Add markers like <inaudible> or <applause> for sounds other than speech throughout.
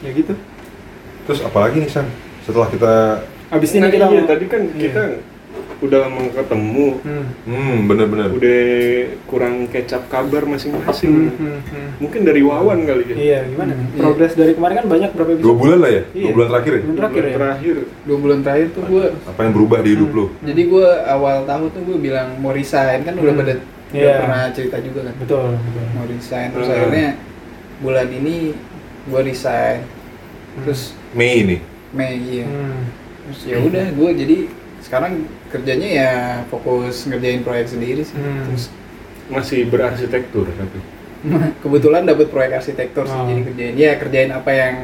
ya gitu Terus apalagi nih San? Setelah kita abis ini Nah, kita iya, tadi kan Iya. kita udah lama ketemu, hmm. hmm bener-bener udah kurang kecap kabar Hmm, masing-masing. hmm, hmm. Mungkin dari Wawan kali ya. iya gimana nih? Iya. progres dari kemarin kan banyak berapa episode dua bulan lah ya? Dua Iya. bulan terakhir ya? Bulan terakhir ya Terakhir. dua bulan terakhir tuh gue Apa yang berubah di hidup Hmm. lo? jadi gue awal tahun tuh gue bilang mau resign kan udah Hmm. pada udah Iya. pernah cerita juga kan betul betul mau resign terus Hmm. akhirnya bulan ini gue resign Hmm. terus Mei ini. Mei iya Hmm. terus ya udah gue jadi sekarang kerjanya ya fokus ngerjain proyek sendiri sih Hmm. terus Masih berarsitektur tapi. <laughs> kebetulan dapat proyek arsitektur sih Oh. jadi kerjain ya kerjain apa yang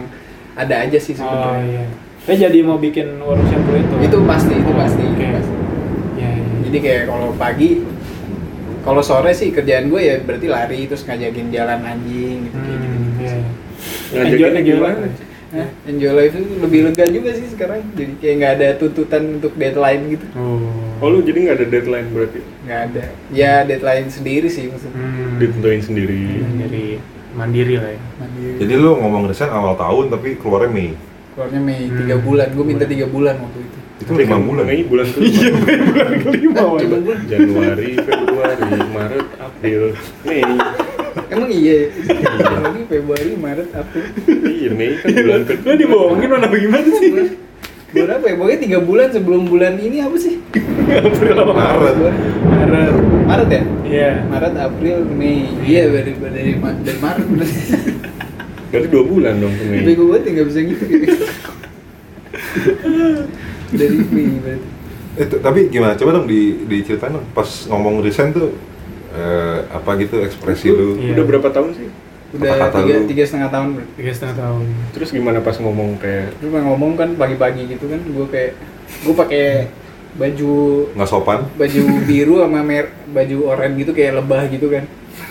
ada aja sih oh sebenarnya iya saya jadi mau bikin workshop itu itu pasti itu Oh, pasti, itu oke. pasti. ya, ya. jadi kayak kalau pagi kalau sore sih kerjaan gue ya berarti lari terus ngajakin jalan anjing gitu kayak gitu hmm, iya. Ngajakinnya Enjoy- gimana? enjoy. Hah? enjoy life itu lebih lega juga sih sekarang jadi kayak nggak ada tuntutan untuk deadline gitu oh Oh lu jadi nggak ada deadline berarti? nggak ada ya deadline sendiri sih maksudnya hmm. Ditentuin sendiri. mandiri lah ya Mandiri. Jadi lo ngomong resign awal tahun tapi keluarnya Mei. keluarnya Mei Hmm. tiga bulan gue minta tiga bulan waktu itu Itu lima bulan. Mei bulan kelima. Iya, bulan kelima tiga bulan Januari, Februari, Maret, April, Mei. emang iya ya? Januari Februari Maret April. Iya Mei kan bulan lo kedua. dibohongin mana gimana sih? Berapa ya? Pokoknya tiga bulan sebelum bulan ini apa sih? April apa? Maret. Maret. Maret ya? Iya. Maret April Mei. Iya dari dari, dari Maret. Berarti Berarti dua bulan dong ke Mei. bego banget ya nggak bisa gitu <laughs> dari Mei berarti Eh, tapi gimana? Coba dong di diceritain dong. Pas ngomong resign tuh eh, apa gitu ekspresi lu? Iya. Udah berapa tahun sih? udah kata tiga lu? tiga setengah tahun tiga setengah tahun Terus gimana pas ngomong kayak terus ngomong kan pagi-pagi gitu kan gue kayak gue pakai baju Nggak sopan? baju biru sama mer baju oranye gitu kayak lebah gitu kan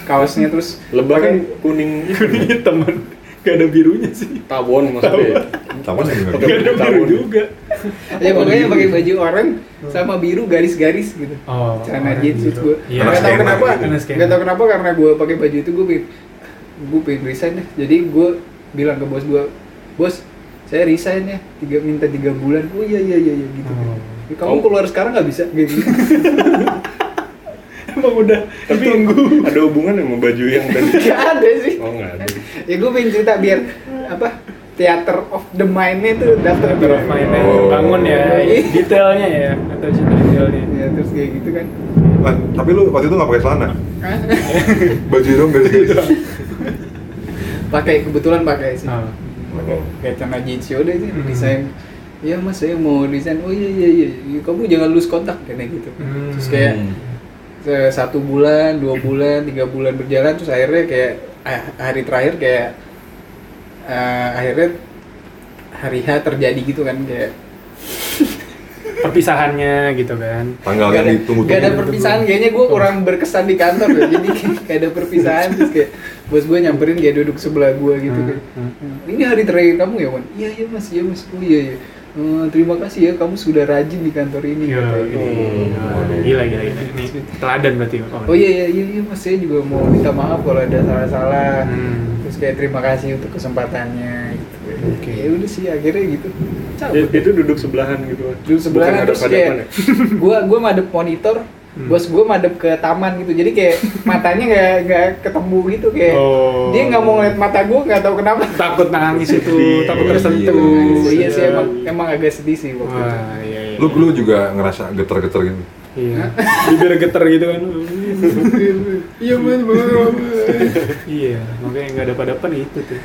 kaosnya terus lebah kan kuning <laughs> kuning hitam kan gak ada birunya sih tawon maksudnya. Taman sih Pakai gak ada biru juga ya pokoknya pakai baju oranye sama biru garis-garis gitu oh celana orang jeans biru. terus gue Iya. Nggak tahu skena kenapa gitu. Nggak tahu kenapa karena gue pakai baju itu gue pengen gue pengen resign deh jadi gue bilang ke bos gue bos saya resign ya tiga minta tiga bulan oh iya iya iya, iya gitu Oh. "Ya, kamu keluar sekarang nggak bisa gitu <laughs> emang udah Tapi ada hubungan sama baju yang tadi? <laughs> nggak ada sih Oh nggak ada. ya gue pengen cerita biar apa theater of the mind-nya tuh dapet Theater of Mind-nya Oh. bangun ya Iya. detailnya ya atau cerita detailnya ya terus kayak gitu kan Ah, tapi lu waktu itu nggak pakai celana? <laughs> Baju dong garis-garis. <laughs> pakai kebetulan pakai sih Oh. pakai kayak celana jeans ya udah itu Hmm. desain Iya mas saya mau desain oh iya iya iya Iya, kamu jangan lose kontak kayak gitu Hmm. terus kayak Hmm. se- satu bulan dua bulan tiga bulan berjalan terus akhirnya kayak ah, hari terakhir kayak eh, akhirnya hari H terjadi gitu kan kayak perpisahannya gitu kan Tanggal yang ditunggu-tunggu. gak ada perpisahan kayaknya gue kurang berkesan di kantor ya. jadi kayak gak ada perpisahan terus kayak bos gue nyamperin dia duduk sebelah gue gitu Hmm, hmm. ini hari terakhir kamu ya Wan iya iya mas iya mas oh iya iya Eh, terima kasih ya kamu sudah rajin di kantor ini Iya, kata gila, gitu. gila, gila, gila. Ini teladan berarti. oh iya iya iya iya, mas saya juga mau minta maaf kalau ada salah-salah Hmm. Terus kayak terima kasih untuk kesempatannya gitu Oke. ya udah sih akhirnya gitu cabut Itu duduk sebelahan gitu. dulu sebelah Bukan terus kayak <laughs> gua gua madep monitor Hmm. bos gua madep ke taman gitu jadi kayak matanya nggak nggak ketemu gitu kayak Oh. dia nggak mau ngeliat mata gua nggak tahu kenapa takut nangis itu, Sedih. takut Iya, tersentuh. iya sih Iya. emang emang agak sedih sih waktu itu Wah, iya, iya. Lu lu juga ngerasa geter-geter gitu. Iya. <laughs> Bibir geter gitu kan. iya mas iya, makanya nggak dapat dapat itu tuh.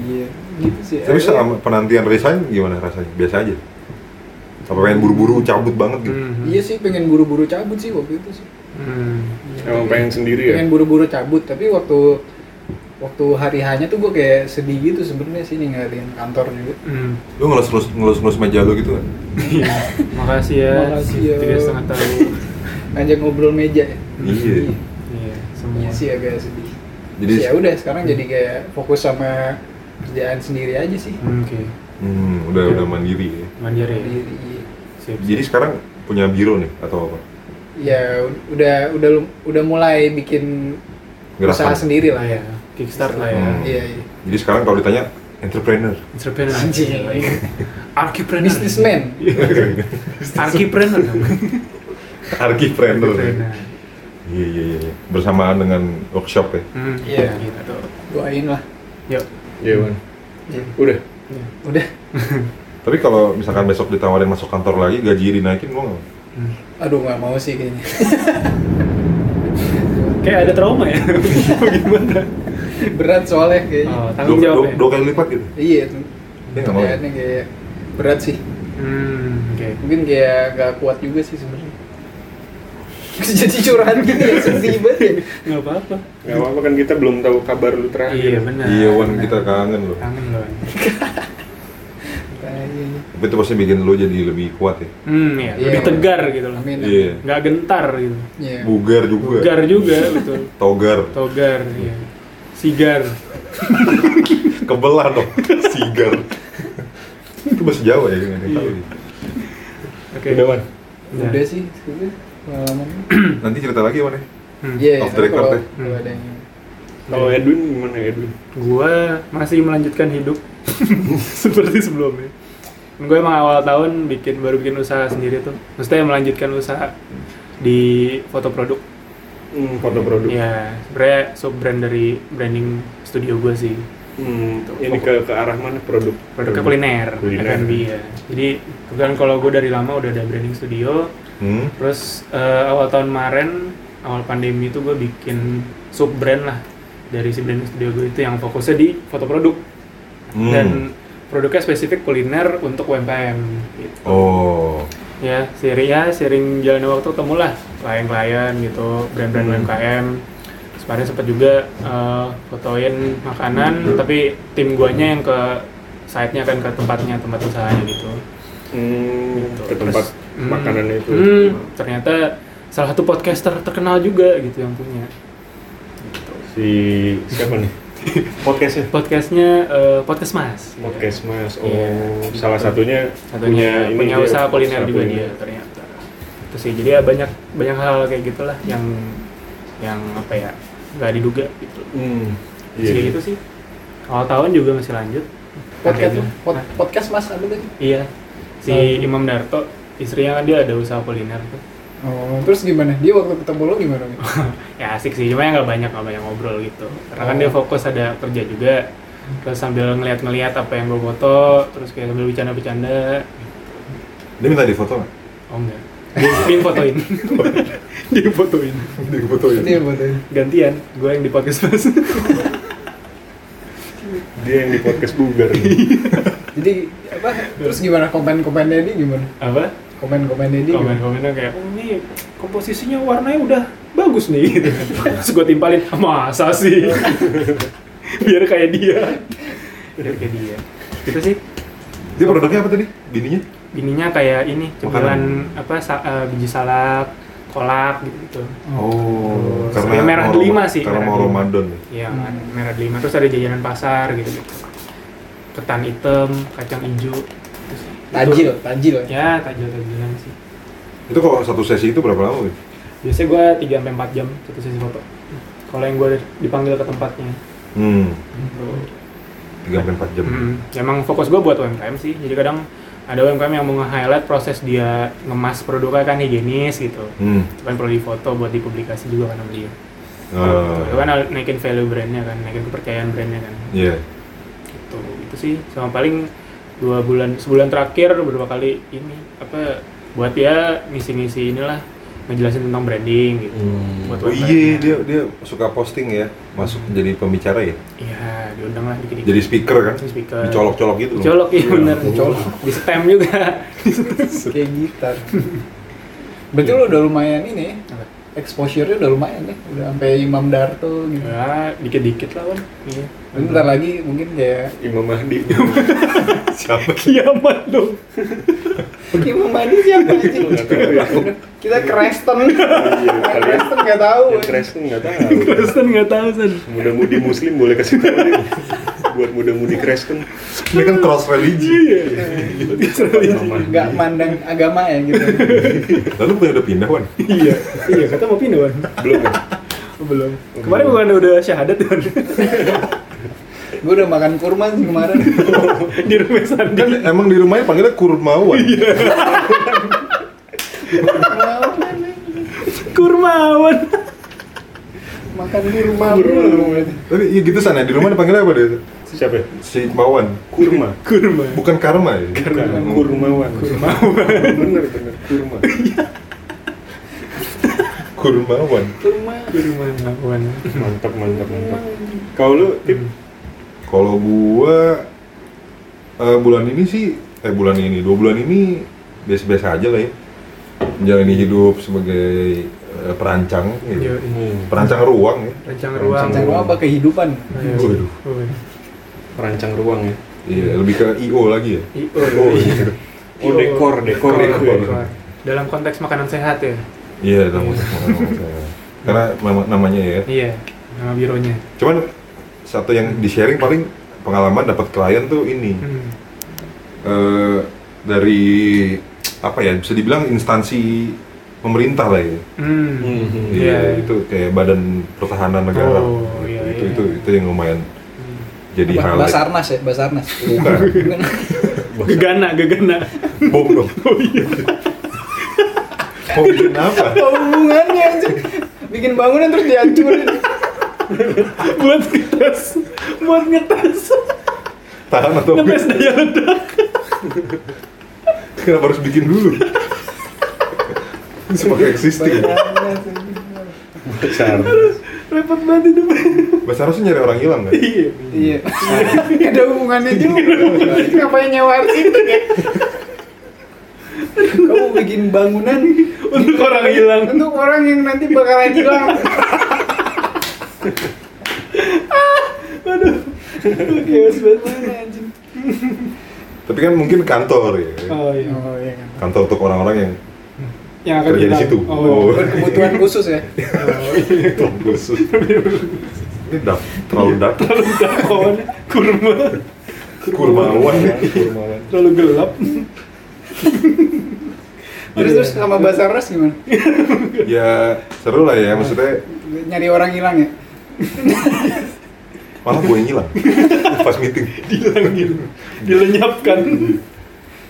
iya gitu sih Tapi Akhirnya- selama penantian resign gimana rasanya? Biasa aja. Apa pengen buru-buru cabut banget gitu? Hmm. iya sih pengen buru-buru cabut sih waktu itu sih Hmm. Emang pengen sendiri ya? pengen buru-buru cabut tapi waktu waktu hari hanya tuh gue kayak sedih gitu sebenarnya sih ninggalin kantor juga Hmm. Lu ngelus-ngelus ngelus-ngelus meja lu gitu kan? Iya. Makasih ya. Makasih ya. Tiga setengah tahun. <laughs> ngajak ngobrol meja ya Iya. Iya, semua. Iya sih agak sedih Jadi ya udah sekarang jadi kayak fokus sama kerjaan sendiri aja sih Hmm, Oke. hmm, udah udah mandiri ya. Mandiri. ya? Mandiri. Siap, siap. Jadi sekarang punya biro nih atau apa? ya udah udah udah mulai bikin Gerakan. usaha sendiri lah ya. Kickstart lah ya Hmm. Iya, iya. Jadi sekarang kalau ditanya entrepreneur. entrepreneur Anjing. arkipreneur Businessman. <laughs> arkipreneur Arkipreneur. Arkipreneur. Iya iya iya. iya. Bersamaan dengan workshop ya. Hmm, Iya. gitu Doain lah. yuk Iya, Wan. Iya. Udah. Udah. <laughs> Tapi kalau misalkan besok ditawarin masuk kantor lagi, gaji dinaikin mau nggak? Hmm. Aduh nggak mau sih kayaknya. kayak ada trauma ya <laughs> gimana <laughs> Berat soalnya kayaknya. oh, Dua, tanggung dua, jawab ya dua kali lipat gitu. Iya tuh. Dia nggak mau. ya? Kayaknya kayak berat sih. hmm, oke Mungkin kayak gak kuat juga sih sebenarnya. <laughs> Jadi curhat gini ya sedih banget ya. nggak apa-apa Gak apa-apa kan kita belum tahu kabar lu terakhir. iya benar Iya Wan kita kangen loh. kangen loh. <laughs> Tapi itu pasti bikin lo jadi lebih kuat ya. hmm iya Iya. lebih tegar gitu loh Amin. Iya. nggak gentar gitu Iya. Bugar juga. tegar juga betul Togar. togar iya sigar Kebelah dong. Sigar. itu bahasa Jawa ya kan? Nggak tahu. Iya. oke Udah, Wan. Udah. Udah sih, pengalamannya. <clears throat> Nanti cerita lagi Wan ya. Hmm. Iya, Off the tapi record kalau ya. kalau ada yang Kalau Edwin gimana Edwin? Gua masih melanjutkan hidup <laughs> seperti sebelumnya. Gue emang awal tahun bikin baru bikin usaha sendiri tuh. Maksudnya melanjutkan usaha di foto produk. Hmm, foto produk. Ya, sebenarnya sub brand dari branding studio gue sih. Hmm, ini ke ke arah mana produk? Produknya kuliner, Kuliner. F&B ya. Jadi kebetulan kalau gue dari lama udah ada branding studio. Hmm. Terus eh, awal tahun kemarin, awal pandemi itu gue bikin sub brand lah dari si branding studio gue itu yang fokusnya di foto produk. Hmm. dan produknya spesifik kuliner untuk UMKM gitu. Oh. ya seri ya sering jalan waktu temulah klien-klien gitu brand-brand Hmm. UMKM kemarin sempat juga eh, fotoin makanan tapi tim guanya yang ke site-nya kan ke tempatnya tempat usahanya gitu Hmm, Gitu. ke tempat Terus, hmm, makanannya itu. hmm, ternyata salah satu podcaster terkenal juga gitu yang punya gitu. Si siapa nih? <laughs> Podcastnya? podcastnya eh, podcast mas Podcast Mas. Oh, Iya. salah satunya, satunya punya, dia, usaha kuliner usaha juga kuliner. dia ternyata sih jadi ya banyak banyak hal kayak gitulah yang yang apa ya nggak diduga gitu Hmm. Jadi kayak gitu sih awal tahun juga masih lanjut podcast pod- Nah, podcast Mas apa tadi? iya si Oh. Imam Darto istrinya kan dia ada usaha kuliner tuh Oh, terus gimana? Dia waktu ketemu lo gimana? <laughs> Ya asik sih cuma ya nggak banyak nggak banyak ngobrol gitu karena kan Oh. dia fokus ada kerja juga terus sambil ngeliat-ngeliat apa yang gue foto terus kayak sambil bercanda-bercanda Dia minta difoto nggak? oh enggak dia, dia yang fotoin dia yang fotoin Difotoin. <laughs> Dia fotoin. gantian gue yang di podcast mas Dia yang di podcast bugar. <laughs> Jadi apa? Terus gimana komen-komennya dia gimana? apa Komen-komennya dia gimana? komen-komennya kayak oh ini komposisinya warnanya udah bagus nih gitu <laughs> terus gue timpalin masa sih biar kayak dia biar kayak dia gitu sih Dia produknya apa tadi? Bininya? Bininya kayak ini cemilan apa sa- eh, biji salak kolak gitu gitu Oh, Terus yang merah mau delima sih, Karena merah mau delima. Ramadan ya. Iya kan merah delima terus ada jajanan pasar gitu gitu ketan hitam kacang hijau gitu sih. Tajil, Itu- tajil. ya tajil tajilan sih Itu kalau satu sesi itu berapa lama? Win? biasanya gue 3 sampai 4 jam satu sesi foto kalau yang gue dipanggil ke tempatnya Hmm, gitu. 3 sampai 4 jam. Hmm, emang fokus gue buat UMKM sih. Jadi kadang ada UMKM yang mau nge-highlight proses dia ngemas produknya kan higienis gitu. Hmm. Itu kan perlu difoto buat dipublikasi juga kan sama dia. Ah, Itu kan naikin value brandnya kan, naikin kepercayaan brandnya kan. Iya. Gitu. Itu sih sama paling dua bulan sebulan terakhir beberapa kali ini apa buat ya ngisi-ngisi inilah ngejelasin tentang branding gitu. Buat Oh iya, dia dia suka posting ya, masuk jadi pembicara ya. Iya, diundang lah dikit-dikit. Jadi speaker kan? Jadi speaker. Dicolok-colok gitu. loh. Dicolok iya bener. dicolok. Di stem juga. <laughs> Kayak gitar. Berarti lo udah lumayan ini exposure-nya udah lumayan nih, udah sampai Imam Darto gitu. Ya, dikit-dikit lah, Wan. Iya. Bentar lagi mungkin kayak Imam Mahdi. <laughs> Siapa? Kiamat dong. <laughs> Imam Mahdi siapa sih? Ya. Kita Kristen. Iya, kalian Kristen nggak tahu. Kristen nggak tahu. Kristen nggak tahu, San. Muda-mudi Muslim boleh kasih tahu. Buat muda-mudi Kristen. Ini kan cross religi. Imam Mahdi. Nggak mandang agama ya gitu. Lalu punya udah pindah Wan? iya. Iya, kata mau pindah, Wan. Belum? Belum. Kemarin bukan udah syahadat kan Gue udah makan kurma sih kemarin. <laughs> di rumah Sandi. Kan emang di rumahnya panggilnya Kurmawan. Kurmawan. makan kurma. Tapi iya gitu sana di rumah dipanggilnya apa dia? Siapa? ya? Si Mawan. Kurma. Kurma. Bukan Karma ya? Bukan, Kurmawan. Kurmawan. bener bener kurma. Kurmawan. Kurma. Kurmawan. Mantap mantap mantap. Kau lu tip Kalau gua eh, bulan ini sih eh bulan ini dua bulan ini biasa-biasa aja lah ya. Menjalani hidup sebagai eh, perancang Iya. gitu. Perancang ruang ya. Rancang ruang. Rancang ruang apa kehidupan? Ayo. Waduh. Oh, perancang ruang ya. Iya, lebih ke IO lagi ya. I- Oh, oh, iya. Oh dekor dekor Dekor, ya. dekor. Dalam konteks makanan sehat ya. Iya, dalam konteks makanan saya. Karena nama- namanya ya. Iya. Nama bironya. Cuman satu yang di sharing paling pengalaman dapat klien tuh ini Hmm. eh, dari apa ya bisa dibilang instansi pemerintah lah ya. Hmm. Hmm. Iya, Iya. itu kayak Badan Pertahanan Negara. Oh, iya, itu, iya. itu itu yang lumayan jadi Ba- highlight. Basarnas ya, Basarnas. Bukan. <laughs> Gegana, gegana. Bom dong. Oh iya. Mau bikin apa? Apa hubungannya? Bikin bangunan terus dihancurin. Buat ngetes. Buat ngetes. Tahan atau Ngetes daya ledak. kenapa harus bikin dulu? Sebagai existing. Besar. Repot banget itu. Bahasa harusnya nyari orang hilang kan? Iya. Iya. Ada hubungannya juga. Ngapain nyewa arsitek ya? Kamu bikin bangunan Untuk orang hilang. untuk orang yang nanti bakalan hilang. Chaos banget. Mana, anjing? Tapi kan mungkin kantor ya. Oh iya. Oh iya kan. Kantor untuk orang-orang yang Yang akan kerja di situ. Oh. Berkebutuhan khusus ya. Oh, iya. khusus. Ini dap, terlalu dap. Kawan kurma. Kurmawan ya. Kurmawan. Terlalu gelap. Terus terus sama Basarnas gimana? Ya seru lah ya, maksudnya Nyari orang hilang ya? <laughs> malah gue yang hilang pas meeting. Dihilangin. <laughs> Dilenyapkan. <laughs>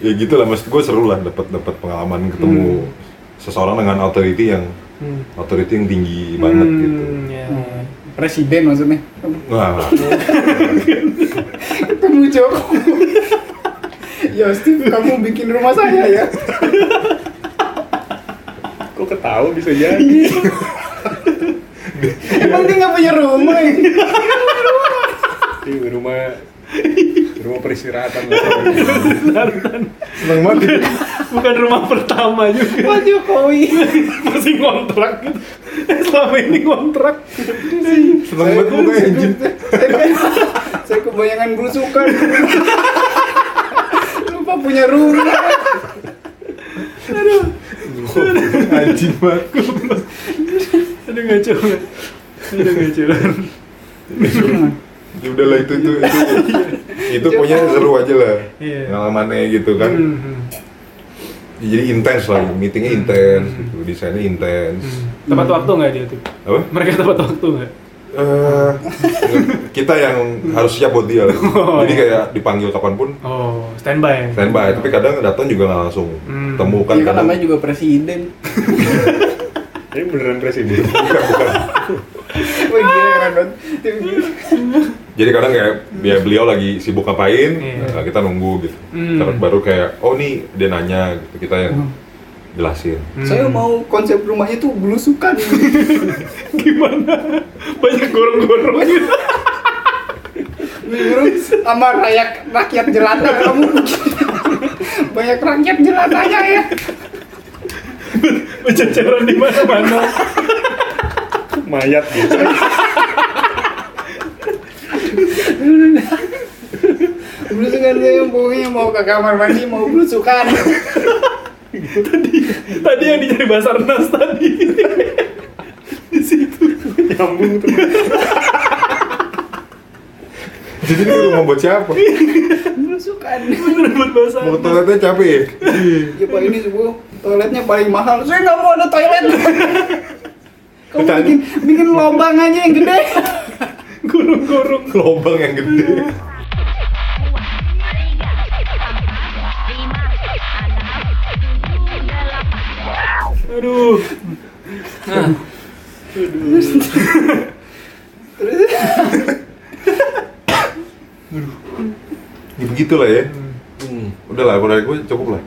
Ya gitu lah, maksud gue seru lah dapat dapat pengalaman ketemu seseorang dengan authority yang Hmm. authority yang tinggi banget gitu. ya. Presiden maksudnya. Wah, Ketemu Jokowi. ya Steve, kamu bikin rumah saya ya. Kok ketawa bisa jadi? Emang dia nggak punya rumah ya? Di rumah rumah peristirahatan lah. seneng banget. Bukan rumah pertama juga. Pak Jokowi. Masih ngontrak. Eh, Selama ini ngontrak. Seneng banget mukanya anjing. saya, saya kebayangan belusukan. Lupa punya rumah. Anjing banget. Aduh ngaco. Aduh ngaco. Ya udahlah itu itu itu. itu punya seru aja lah. Iya. Pengalamannya gitu kan. Hmm. Ya, jadi intens lah, meetingnya intens, gitu. desainnya intens. Tepat waktu nggak dia tuh? Apa? Mereka tepat waktu nggak? Eh, kita yang harus siap buat dia lah. Oh, Jadi kayak dipanggil kapan pun Oh, standby. standby. Tapi kadang datang juga nggak langsung Hmm. ketemu kan. Iya kan kadang- namanya juga presiden. <laughs> Ini beneran presiden. <laughs> bukan, bukan. <laughs> Wah gila keren banget. Jadi kadang kayak ya beliau lagi sibuk ngapain, Iya. nah, kita nunggu gitu. Hmm. Terus baru kayak oh nih dia nanya gitu kita yang jelasin. Hmm. Saya mau konsep rumahnya tuh belusukan. <laughs> gimana? Banyak gorong-gorong gitu. Sama rakyat rakyat jelata kamu banyak rakyat jelatanya ya. <laughs> Berceceran di mana-mana. Mayat gitu. Belusukan saya pokoknya mau ke kamar mandi mau belusukan. Tadi yang dicari Basarnas tadi. <laughs> di situ. Nyambung tuh. Jadi ini rumah buat siapa? belusukan. Buat Mau Basarnas. ke toiletnya capek ya? Ya pak ini sebuah toiletnya paling mahal. Saya nggak mau ada toilet. Kamu Kamu bikin, bikin lobang aja yang gede. Gurung-gurung. Lobang yang gede. dua, tiga, empat, lima, delapan. Aduh. Ya, ya. Hmm. Udah lah, dari gue cukup lah.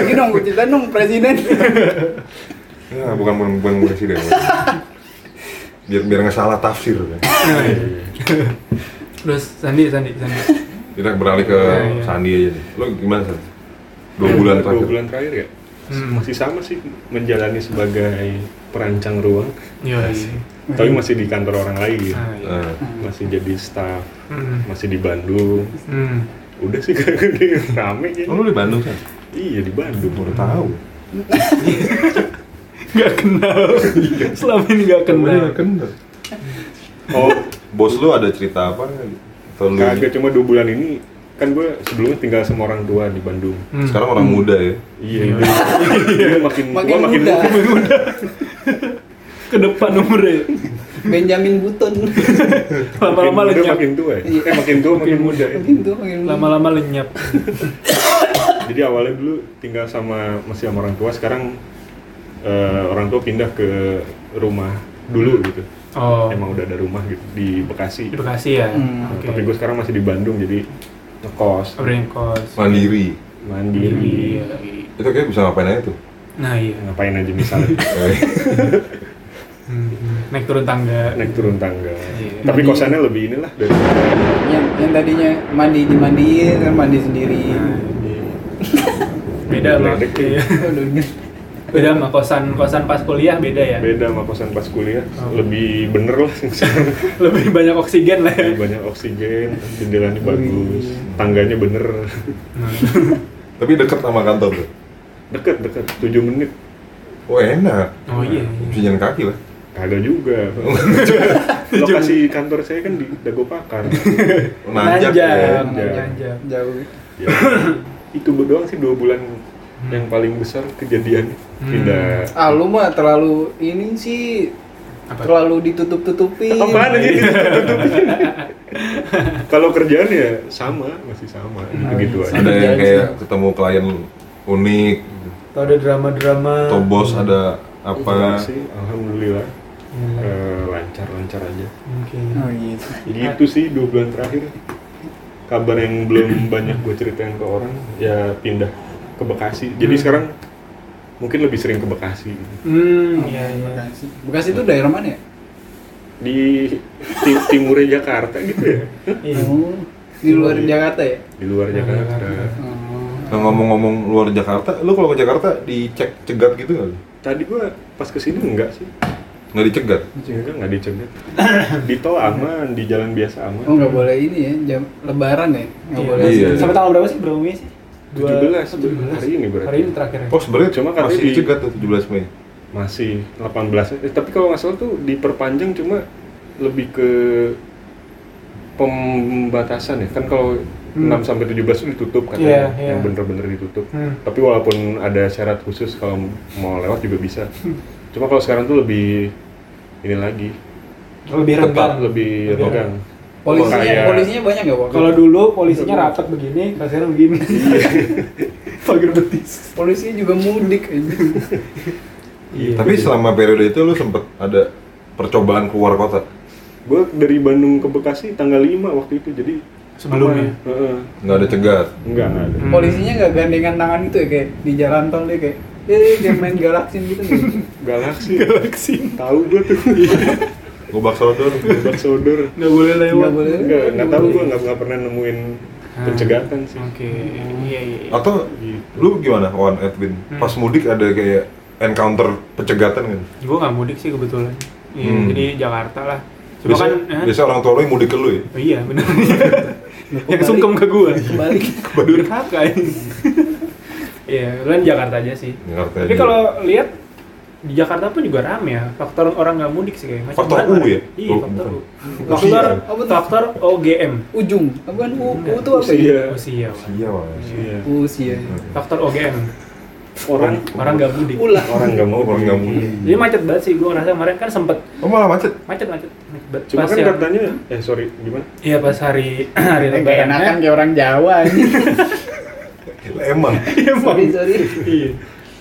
Lagi dong, gue ceritain dong presiden. Ya, bukan bukan, bukan presiden. biar biar nggak salah tafsir. Kan. <laughs> Terus Sandi, Sandi, Sandi. Kita beralih ke Ya, ya. Sandi aja nih. Lo gimana San? Dua bulan dua terakhir. bulan terakhir ya Hmm. masih sama sih menjalani sebagai perancang ruang Iya, iya. tapi masih di kantor orang lain Ah, iya. Nah, masih jadi staff Hmm. masih di Bandung Hmm. udah sih <laughs> kayak rame oh, kayaknya lo di Bandung kan? iya di Bandung Baru tahu. <laughs> Gak kenal. Selama ini gak kenal. Kenal. kenal. oh Bos lu ada cerita apa? Atau lu kagak cuma dua bulan ini kan gue sebelumnya tinggal sama orang tua di Bandung Hmm. sekarang orang muda ya? iya iya makin Makin tua makin muda. muda Ke depan umurnya. Benjamin Button. Lama-lama Makin muda, lenyap. makin tua ya eh makin tua makin muda ya. Makin tuh, makin muda. Lama-lama lenyap. <coughs> jadi awalnya dulu tinggal sama masih sama orang tua sekarang eh, orang tua pindah ke rumah dulu gitu Oh. emang udah ada rumah gitu di Bekasi Di Bekasi ya. Hmm. Oke. tapi gue sekarang masih di Bandung jadi ngekos Bring kos. Mandiri. mandiri Iya. Itu kayak bisa ngapain aja tuh? Nah iya. ngapain aja misalnya <laughs> Eh, Hmm. Naik turun tangga. naik turun tangga Iya. tapi Mandi. kosannya lebih inilah dari Yang, yang tadinya mandi dimandiin, kan mandi sendiri. Nah, beda loh. Iya. Beda sama kosan kosan pas kuliah beda ya. beda sama kosan pas kuliah Oh. lebih bener lah <laughs> Lebih banyak oksigen lah ya. lebih banyak oksigen jendelanya bagus tangganya bener Nah. <laughs> tapi deket sama kantor tuh. deket deket 7 menit Oh enak. Oh iya. Bisa jalan kaki lah. kagak juga <laughs> lokasi kantor saya kan di Dago Pakar Nanjak ya. Nanjak. ya. Nanjak. jauh. Ya, itu doang sih dua bulan yang paling besar kejadian Hmm. pindah Ah lu mah terlalu ini sih Apa? terlalu ditutup-tutupin. apaan aja ditutupin <laughs> kalau kerjaan ya sama masih sama Hmm. begitu aja Ada yang kayak ketemu klien unik, Atau ada drama-drama. atau bos ada Enggak apa? sih alhamdulillah Hmm. Eh, lancar lancar aja Oke. Oh gitu. jadi itu sih dua bulan terakhir kabar yang belum banyak gue ceritain ke orang ya pindah ke Bekasi jadi Hmm. sekarang mungkin lebih sering ke Bekasi Hmm, iya iya. Bekasi. Bekasi itu daerah mana ya? di ti- timurnya Jakarta gitu ya Iya. Oh, di luar Jakarta ya? di luar Jakarta Jakarta. Oh. Nah, ngomong-ngomong luar Jakarta, lu kalau ke Jakarta dicek cegat gitu nggak? tadi gue pas ke sini enggak sih Nggak dicegat? enggak nggak dicegat di tol aman di jalan biasa aman Oh nggak boleh ini ya, jam Lebaran ya? Nggak Iya. boleh. Iya. Sampai tanggal berapa sih? Berapa Mei sih? Dua- 17, 17. hari ini berarti. Hari ini terakhir ya? Oh sebenarnya Cuma katanya masih di- dicegat tuh 17 Mei. masih 18 eh, tapi kalau nggak salah tuh diperpanjang cuma lebih ke pembatasan ya kan kalau Hmm. 6 sampai 17 itu ditutup Iya, katanya iya. yang bener-bener ditutup Hmm. tapi walaupun ada syarat khusus kalau mau lewat juga bisa cuma kalau sekarang tuh lebih ini lagi Lebih renggang. lebih Lebih renggang Polisinya, Kayak- polisinya banyak nggak Pak? Kalau dulu polisinya rapat begini, kalau sekarang begini. <laughs> Pagar betis. polisinya juga mudik aja. Iya. Tapi selama periode itu lu sempet ada percobaan keluar kota? gue dari Bandung ke Bekasi tanggal 5 waktu itu jadi Sebelumnya? Heeh. Nggak ada cegat? enggak enggak ada Hmm. Polisinya nggak gandengan tangan itu ya kayak di jalan tol dia kayak eh kayak main galaksin gitu nih. galaksi Galaksi. tahu gue tuh <laughs> Gobak sodor? Bak sodor Nggak boleh lewat. Nggak boleh. enggak enggak tahu gue nggak nggak pernah nemuin Ah. pencegatan sih Oke, iya iya. iya. Atau Gitu. lu gimana Wan Edwin? Hmm. Pas mudik ada kayak encounter pencegatan kan? Gue nggak mudik sih kebetulan. Iya, Hmm. jadi Jakarta lah. Cuma Biasa, kan, eh? biasa orang tua lu yang mudik ke lu ya? Oh, iya benar. yang sungkem ke gue. Kebalik. Durhaka ini. Iya, kan Jakarta aja sih. Jakarta Tapi kalau lihat di Jakarta pun juga rame ya. Faktor orang nggak mudik sih kayaknya. Faktor. U ya? Iya, Oh, faktor. U. Faktor tuh? faktor OGM. Ujung. Apaan U? U itu apa ya? Usia. Usia. Iya. Iya. Usia. Faktor OGM. orang orang nggak mudik Ulah. orang nggak mau Orang nggak mudik. jadi macet banget sih gue ngerasa kemarin kan sempet Oh malah macet. macet macet, cuma Pas kan yang- katanya eh sorry gimana iya pas hari <clears throat> hari Kayak lebaran enakan kayak orang Jawa anjing. <laughs> Emang. sorry, sorry.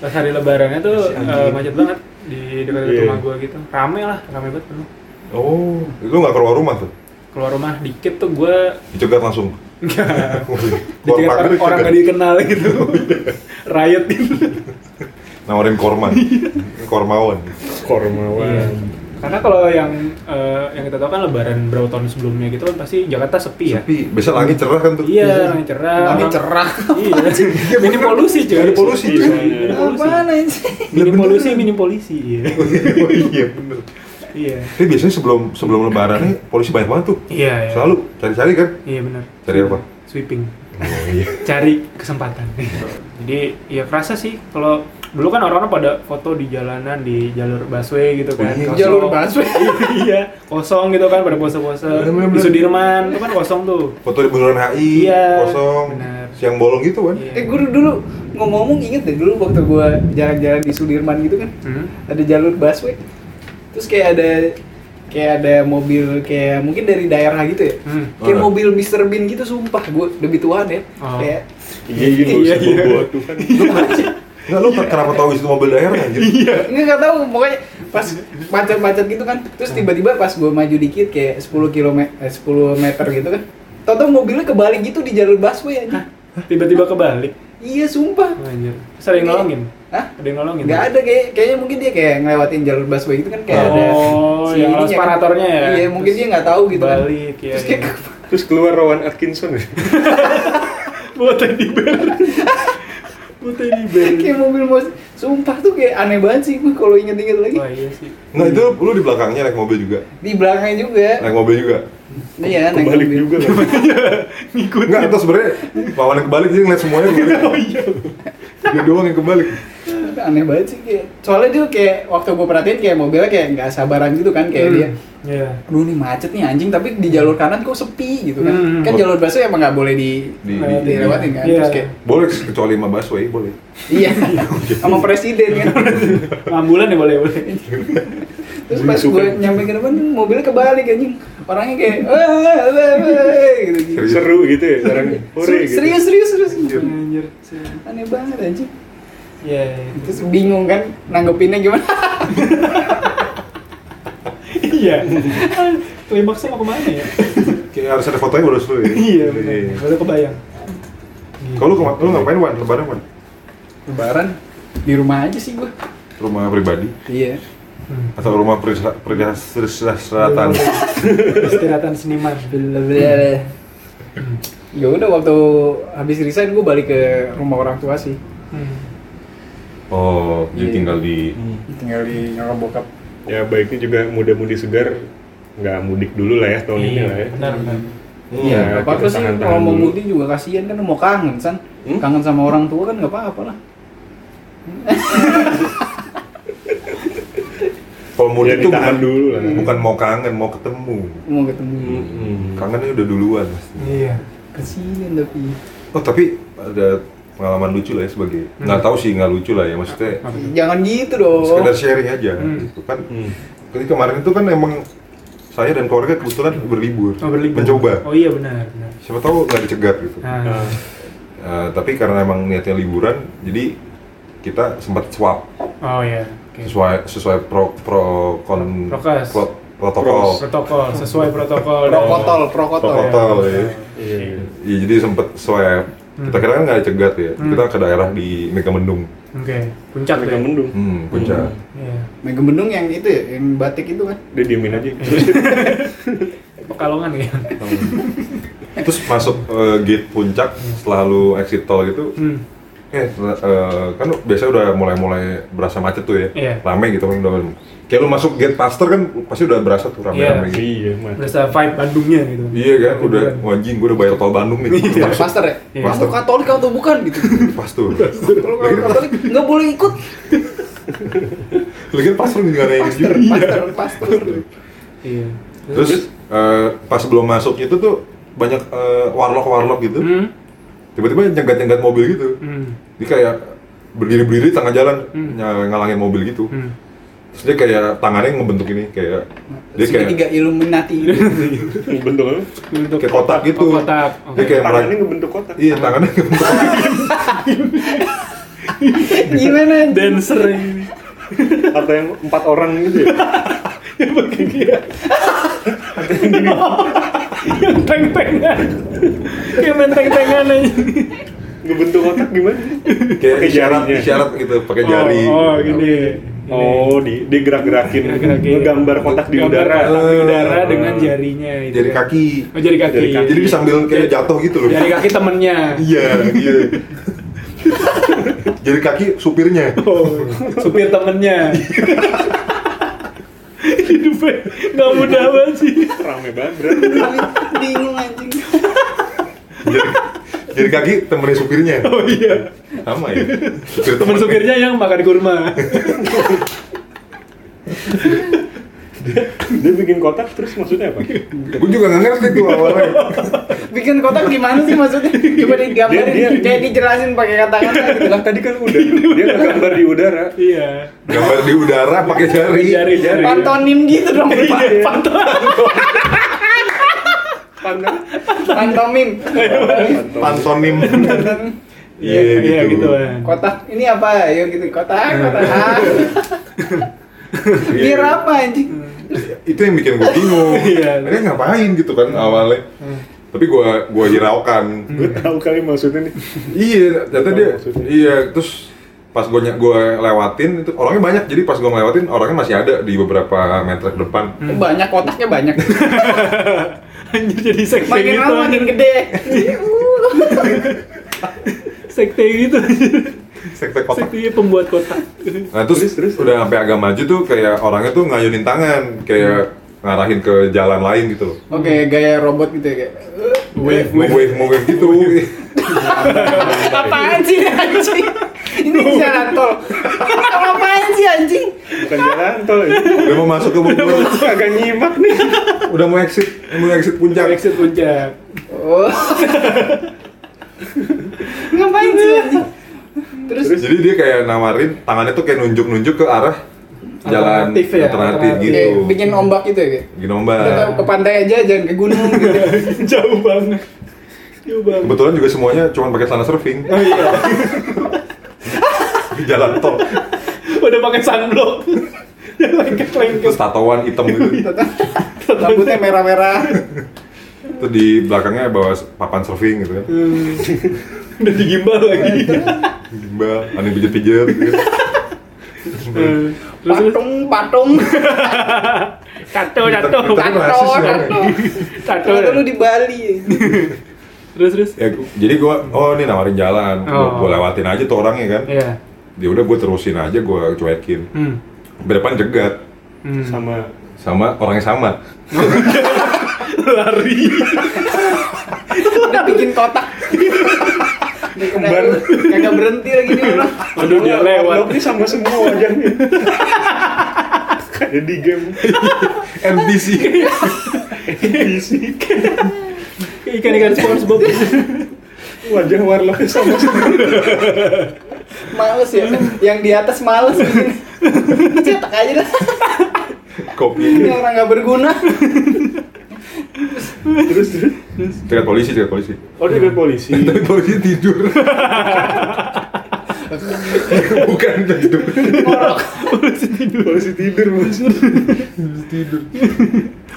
Pas hari lebarannya tuh eh, macet banget di dekat Iya. rumah gue gitu rame lah rame banget penuh Oh, itu nggak keluar rumah tuh? keluar rumah dikit tuh gue Dicegat langsung. Enggak. <laughs> Dicegat orang, orang dicegat. gak dikenal gitu. <laughs> Riot gitu. Nawarin korma. <laughs> Kormawan. kormawan Iya. Karena kalau yang eh, yang kita tahu kan lebaran berapa tahun sebelumnya gitu kan pasti Jakarta sepi ya. Tapi biasa langit cerah kan tuh. Iya, langit cerah. Langit cerah. Iya. <laughs> minim polusi cuy. Ada polusi, Iya, cuy. minim polusi. Apaan? Minim polusi, minim polisi. Iya. <laughs> oh iya bener. Iya. Tapi biasanya sebelum sebelum lebaran nih polisi banyak banget tuh. Iya, iya. Selalu cari-cari kan? Iya benar. Cari apa? Sweeping. Oh iya. Cari kesempatan. Jadi ya kerasa sih kalau dulu kan orang-orang pada foto di jalanan di jalur busway gitu kan. Oh iya, Kosong. jalur busway. <laughs> iya, kosong gitu kan pada pose-pose. Di Sudirman itu kan kosong tuh. Foto di bundaran HI Iya, kosong. benar. Siang bolong gitu kan? Iya. Eh gue dulu ngomong-ngomong inget deh dulu waktu gue jalan-jalan di Sudirman gitu kan Hmm? ada jalur busway terus kayak ada kayak ada mobil kayak mungkin dari daerah gitu ya Hmm. kayak Oh. mobil Mr. Bean gitu sumpah gue demi Tuhan ya Oh. kayak iya iya Iya, iya. Tuhan Enggak lu kenapa tahu itu mobil daerah anjir? Iya. nggak nggak tahu pokoknya pas macet-macet gitu kan terus tiba-tiba pas gue maju dikit kayak 10 km eh, 10 meter gitu kan Tahu mobilnya kebalik gitu di jalur busway aja. Tiba-tiba kebalik. Iya sumpah. Anjir. Terus ada yang nolongin? Hah? Ada yang nolongin? Nggak ada kayak kayaknya mungkin dia kayak ngelewatin jalur busway gitu kan kayak ada Oh, si yang kan. separatornya ya? Iya, mungkin dia nggak tahu gitu kan. Balik, ya. Terus kayak iya. terus keluar Rowan Atkinson ya <laughs> Buat teddy bear. <laughs> Buat teddy bear. kayak mobil mos sumpah tuh kayak aneh banget sih gue kalau inget-inget lagi Wah iya sih. Enggak itu lu di belakangnya naik mobil juga. di belakangnya juga Naik mobil juga. Iya naik kebalik mobil. juga kan <laughs> Ngikutin. Enggak, atau sebenarnya lawannya kebalik dia ngeliat semuanya kebalik. <laughs> Oh iya. Dia doang yang kebalik. aneh banget sih kayak soalnya dia kayak waktu gue perhatiin kayak mobilnya kayak nggak sabaran gitu kan kayak Hmm. dia Iya. Aduh nih macet nih anjing tapi di jalur kanan kok sepi gitu kan Hmm. kan jalur busway emang nggak boleh di, Di, Di- di, dilewatin kan Iya. terus kayak boleh kecuali sama busway boleh. iya <laughs> sama presiden kan Ambulan ya boleh boleh. Terus pas gue nyampe ke depan mobilnya kebalik anjing orangnya kayak "Wah, wah, wah," gitu gitu Serius. seru gitu ya orang hore gitu serius serius serius Anjir. aneh banget anjing Iya. iya. terus bingung kan nanggepinnya gimana Iya. Klimaksnya mau ke mana ya? Kayak harus ada fotonya baru seru ya. Iya benar. Baru kebayang. Kalau lu, kema- lu ngapain Wan? Lebaran Wan? lebaran di rumah aja sih gue Rumah pribadi iya. Atau rumah perisa- peristirahat Istirahatan seniman. <laughs> ya udah waktu habis resign gue balik ke rumah orang tua sih Hmm. Oh, jadi Iya. tinggal di tinggal di nyokap bokap ya baiknya juga muda-mudi segar nggak mudik dulu lah ya tahun ini lah ya Benar benar. iya Hmm, apa-apa kita sih kalau mau mudik juga kasihan kan mau kangen san Hmm? kangen sama orang tua kan nggak apa-apa lah <laughs> Kalau ya tuh ditahan bukan dulu lah bukan mau kangen, mau ketemu. mau ketemu Hmm. Kangennya udah duluan pasti. Iya. kasihan tapi Oh, tapi ada pengalaman lucu lah ya sebagai nggak tahu sih nggak lucu lah ya maksudnya jangan gitu dong sekedar sharing aja Hmm. gitu kan. Hmm. Jadi kemarin itu kan emang saya dan keluarga kebetulan berlibur, Oh berlibur. mencoba. Oh iya benar benar. Siapa tahu nggak dicegat gitu. Nah, Eh, tapi karena emang niatnya liburan, jadi kita sempat swab Oh iya. Sesuai sesuai pro pro kon Prokes. pro- protokol. Protokol sesuai protokol. dan- prokotol prokotol Protokol ya. iya iya. Iya jadi sempet swab. Kita kira kan nggak dicegat ya. Hmm. Kita ke daerah di Megamendung. Oke. Puncak Mereka ya. mendung Hmm, puncak. Iya. Mega Bendung yang itu ya yang batik itu kan dia diemin aja <laughs> Pekalongan ya. Terus masuk eh, gate puncak setelah lu exit tol gitu, Hmm. Eh, eh, kan biasanya udah mulai-mulai berasa macet tuh ya, Iya. rame gitu kan udah. Kayak lu masuk gate Pasteur kan pasti udah berasa tuh rame-rame gitu. iya mas Berasa vibe Bandungnya gitu. Iya kan, udah anjing gue udah bayar tol Bandung nih. Iya. Masuk Pastor ya Iya. kamu Katolik atau bukan gitu Pasteur. kalau kamu Katolik nggak boleh ikut Lagi kan Pasteur nggak ada yang pastor juga. pastor pastor Iya. Terus eh, pas belum masuk itu tuh banyak eh, warlock warlock gitu. Hmm. Tiba-tiba nyegat-nyegat mobil gitu. Hmm. Jadi kayak berdiri-berdiri di tengah jalan Hmm. ny- ngalangin mobil gitu. Hmm. Terus dia kayak tangannya ngebentuk ini kayak dia kayak Segitiga Illuminati. <laughs> bentuk apa? Bentuk Kayak kotak gitu. Oh, kotak. Oke. Dia kayak Tangannya merang- ngebentuk kotak. Iya tangannya ngebentuk <laughs> Gimana? Dancer ini. Atau yang empat orang gitu ya? <laughs> Yang teng-tengan. Kayak main teng-tengan aja. Ngebentuk kotak gimana? kayak Pakai isyarat jarinya. isyarat gitu pakai jari. Oh, oh gini. Oh, di digerak-gerakin, Gerak-gerakin. ngegambar kotak di Gambar udara. kotak di udara dengan jarinya itu. Jari kaki. Oh, jari kaki. Jari kaki. Jadi sambil kayak jatuh gitu loh. Jari kaki temennya. Iya, iya. Jari kaki supirnya. Oh, supir temennya. Hidupnya nggak mudah banget sih. Rame banget. Bingung anjing. Jari kaki temennya supirnya. <laughs> Oh iya. Sama ya. Supir Temen supirnya yang makan kurma. <laughs> Dia bikin kotak terus maksudnya apa? Gue juga nggak ngerti tuh awalnya. <laughs> Bikin kotak gimana sih maksudnya? Coba digambarin, Dia- dia- kayak dijelasin pakai kata-kata gitu. Lah tadi kan udah dia ngegambar di udara. Iya. Gambar di udara pakai jari. Jari jari. Pantonim gitu dong. Iya. Pantonim. Pantomim. Pantonim. Iya, iya gitu. kan. Kotak ini apa? Ayo gitu kotak, kotak. Biar apa anjing? Itu yang bikin gue bingung. <laughs> Iya. Dia ngapain gitu kan awalnya. Tapi gue gue hiraukan. Gue tahu kali maksudnya nih. Iya, ternyata dia. Iya, terus pas gue gue lewatin itu orangnya banyak jadi pas gue ngelewatin orangnya masih ada di beberapa meter ke depan Banyak kotaknya banyak. <laughs> Anjir jadi sekte Makin gitu. lama makin gede. <laughs> Sekte gitu. sekte kotak Sekte pembuat kotak. nah terus, udah sampai agak maju tuh kayak orangnya tuh ngayunin tangan kayak ngarahin ke jalan lain gitu loh Oke, gaya robot gitu ya kayak. Wave, mau wave mau wave gitu <laughs> Apaan sih ini, anjing? Ini jalan tol. Apaan sih anjing? Bukan jalan tol ya. udah mau masuk ke Bogor Agak nyimak nih. udah mau exit mau exit puncak Exit puncak. Oh. Ngapain sih? Terus, jadi dia kayak nawarin tangannya tuh kayak nunjuk-nunjuk ke arah jalan Alternatif ya, alternatif alternatif. gitu kayak bikin ombak gitu ya kayak. Gini Udah ombak ke pantai aja jangan ke gunung gitu. <laughs> Jauh banget. Jauh banget. kebetulan juga semuanya cuma pakai celana surfing Oh iya. di jalan tol Udah pakai sunblock. <laughs> Lengket-lengket. terus tatoan hitam gitu Rambutnya merah-merah. terus di belakangnya bawa papan surfing gitu kan Hmm. Udah digimbal lagi. gimbal aneh pijet-pijet gitu. Hmm. Patung, patung. Tato, tato. Tato, ya. tato. Tato. Ternyata lu di Bali. <laughs> Terus terus. ya jadi gua oh ini nawarin jalan gua, Oh. gua lewatin aja tuh orangnya kan Iya. dia udah gua terusin aja gua cuekin Hmm. Di depan jegat Hmm. Sama sama orangnya sama <laughs> Lari. Udah bikin kotak. <laughs> Kembar. Kagak berhenti lagi nih orang. Aduh dia lewat. Nih sama semua wajahnya. Kayak di game NPC PC. Ikan-ikan SpongeBob. Wajah Warlocknya sama semua. Males ya. Yang di atas males. Cetak aja dah. kopi Ini orang nggak berguna. Terus terus. cegat polisi cegat polisi Oh dia ke polisi. <laughs> tapi polisi tidur <laughs> bukan tidur polisi tidur. Polisi tidur bos. tidur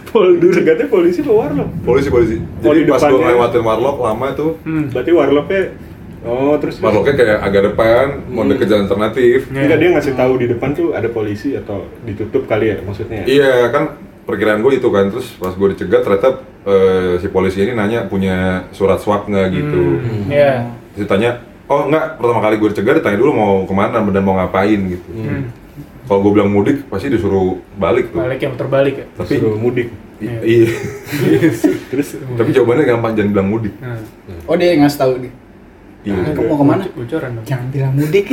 Poldur. Cegatnya polisi apa Warlock? polisi polisi Oh, jadi di pas gua depannya. ngelewatin warlock lama tuh Hmm. Berarti Warlocknya Oh terus warlocknya kayak agak depan mau deket jalan alternatif Enggak dia ngasih tahu di depan tuh ada polisi atau ditutup kali ya maksudnya. iya kan perkiraan gue itu kan terus pas gue dicegat ternyata eh, si polisi ini nanya punya surat swab nggak gitu Hmm. Iya. terus ditanya oh enggak pertama kali gue dicegat ditanya dulu mau ke mana dan mau ngapain gitu Hmm. kalau gue bilang mudik pasti disuruh balik tuh Balik yang terbalik ya. tapi Suruh mudik. i- iya <laughs> Terus tapi jawabannya gampang jangan bilang mudik Nah. Oh dia yang ngasih tahu nih. iya Kamu mau ke mana? Bocoran dong. Jangan bilang mudik. <laughs>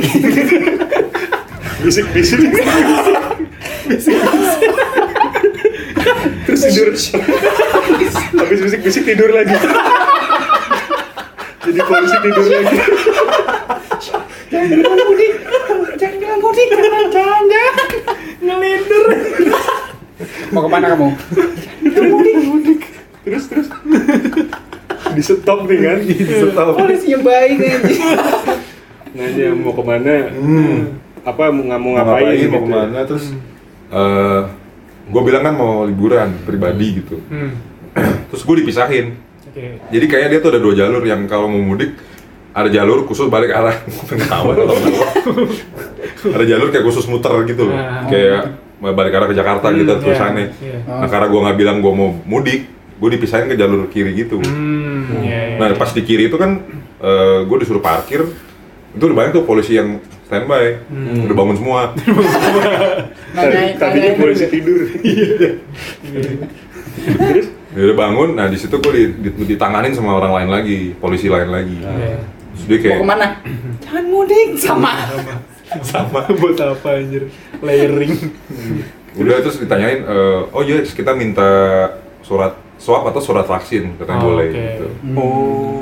bisik-bisik. <laughs> Terus tidur. Habis bisik-bisik tidur lagi. Jadi polisi tidur lagi. Jangan bilang mudik. mudik jangan-jangan Ngelindur. mau ke mana kamu terus terus di stop nih kan Setahun. polisinya baik anjing nanya mau ke mana Hmm. apa mau nggak mau mau ngapain, ngapain, gitu mau ke mana terus eh gue bilang kan mau liburan pribadi gitu Hmm. <clears throat> terus gue dipisahin Oke. jadi kayak dia tuh ada dua jalur yang kalau mau mudik ada jalur khusus balik arah <laughs> Ketawa, ketawa. ada jalur kayak khusus muter gitu loh Ah. kayak balik arah ke Jakarta Hmm, gitu iya, terusannya iya. nah karena gue nggak bilang gue mau mudik gue dipisahin ke jalur kiri gitu Hmm. iya, iya. nah pas di kiri itu kan gue disuruh parkir itu banyak tuh polisi yang standby. Hmm. udah bangun semua. <laughs> Nanyain- tadinya nanyain polisi dulu. tidur. Terus? Dia udah bangun. Nah di situ gue di, di- ditanganin sama orang lain lagi polisi lain lagi. Iya. terus dia kayak mau ke mana? Jangan mudik. Sama. Sama. <laughs> Buat apa anjir? Layering. udah terus ditanyain eh, oh iya kita minta surat swab atau surat vaksin katanya Oh, boleh oke. gitu. Oh.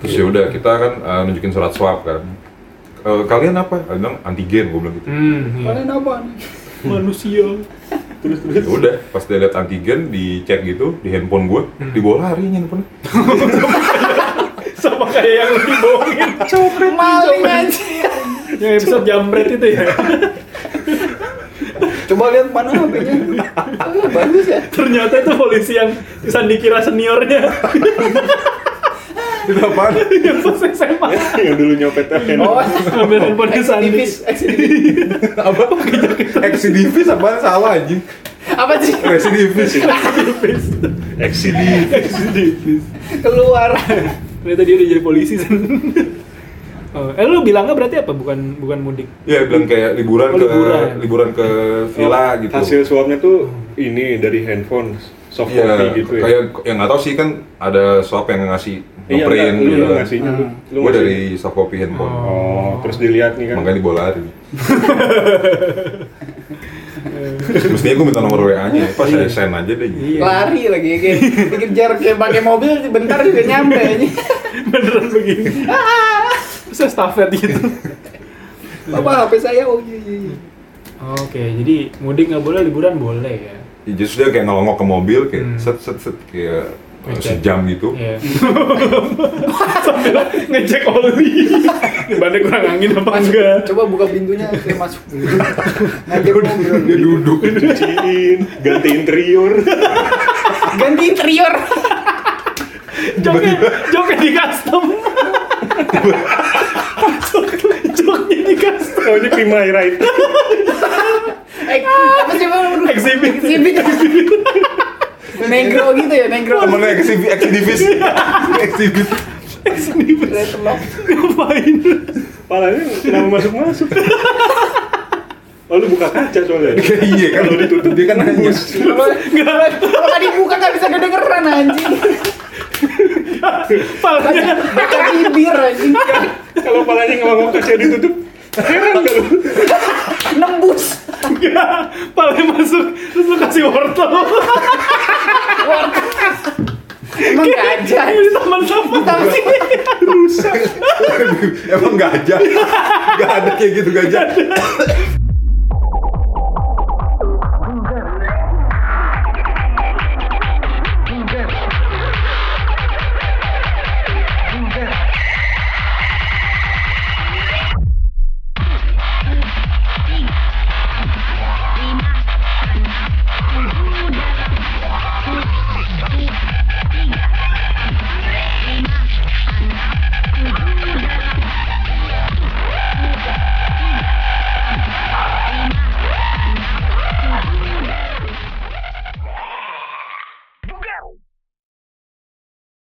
Terus ya udah kita kan eh, nunjukin surat swab kan Eh, kalian apa? Dia bilang antigen, gue bilang gitu. Hmm. iya. kalian apa <laughs> Manusia. Ya udah, pas dia lihat antigen, dicek gitu di handphone gue, dibawa lari handphone. <laughs> Sama kayak yang lu dibohongin. copet maling anjing Yang episode jambret itu ya. <laughs> coba lihat mana HP-nya bagus ya Ternyata itu polisi yang bisa dikira seniornya. Itu apaan? yang pas SMA. yang dulu nyopet handphone oh Ambil handphonenya Sandi. eksidivis eksidivis <laughs> apa? Eksidivis apaan? Salah anjing. apa sih Residivis. XCD keluar Ternyata dia udah jadi polisi. Oh, eh lu bilangnya berarti apa? Bukan bukan mudik. Ya bilang kayak liburan Oh, ke liburan. liburan ke villa gitu. hasil swabnya tuh ini dari handphone soft Iya, copy gitu ya kayak yang nggak tahu sih kan ada swab yang ngasih iya ngeprint lu gitu. lu ngasihnya lu, lu Gue dari soft copy handphone. oh terus dilihat nih kan Makanya dibawa lari. Mestinya <laughs> gue minta nomor WA-nya, pas saya send aja deh. gitu. Iya. lari lagi kayak dikejar kayak pakai mobil bentar juga nyampe <laughs> anjing. Beneran begini. Bisa stafet gitu. Bapak HP saya oh iya iya iya. Oke, jadi mudik nggak boleh, liburan boleh ya. Ya, Justru dia kayak ngelongok ke mobil kayak Hmm. set set set kayak Ngecek. sejam gitu. Iya. Sambil <laughs> ngecek oli. Bannya kurang angin apa enggak? coba buka pintunya saya masuk <laughs> ngajak mobil Dia duduk. cuciin ganti interior ganti interior Joknya, joknya di custom. Jok- Joknya di custom. oh ini Prima Ride eh apa sih bang? Exhibit. exhibit. <laughs> Negro gitu ya negro Temennya eksibit, eksidivis. Eksibit. Ngapain? palanya kenapa masuk masuk oh lu buka kaca soalnya. Kayak <laughs> iya kan. Kalau ditutup dia kan nanya. kalau kalau dibuka nggak bisa kedengeran anjing. Palanya, baca bibir anjing. Kalau palanya ngelongok kaca ditutup. Heran gak lu? Nembus enggak. Palanya masuk, terus lu kasih wortel. emang gajah Ini taman sampah. Emang gajah? Gak ada kayak gitu gajah.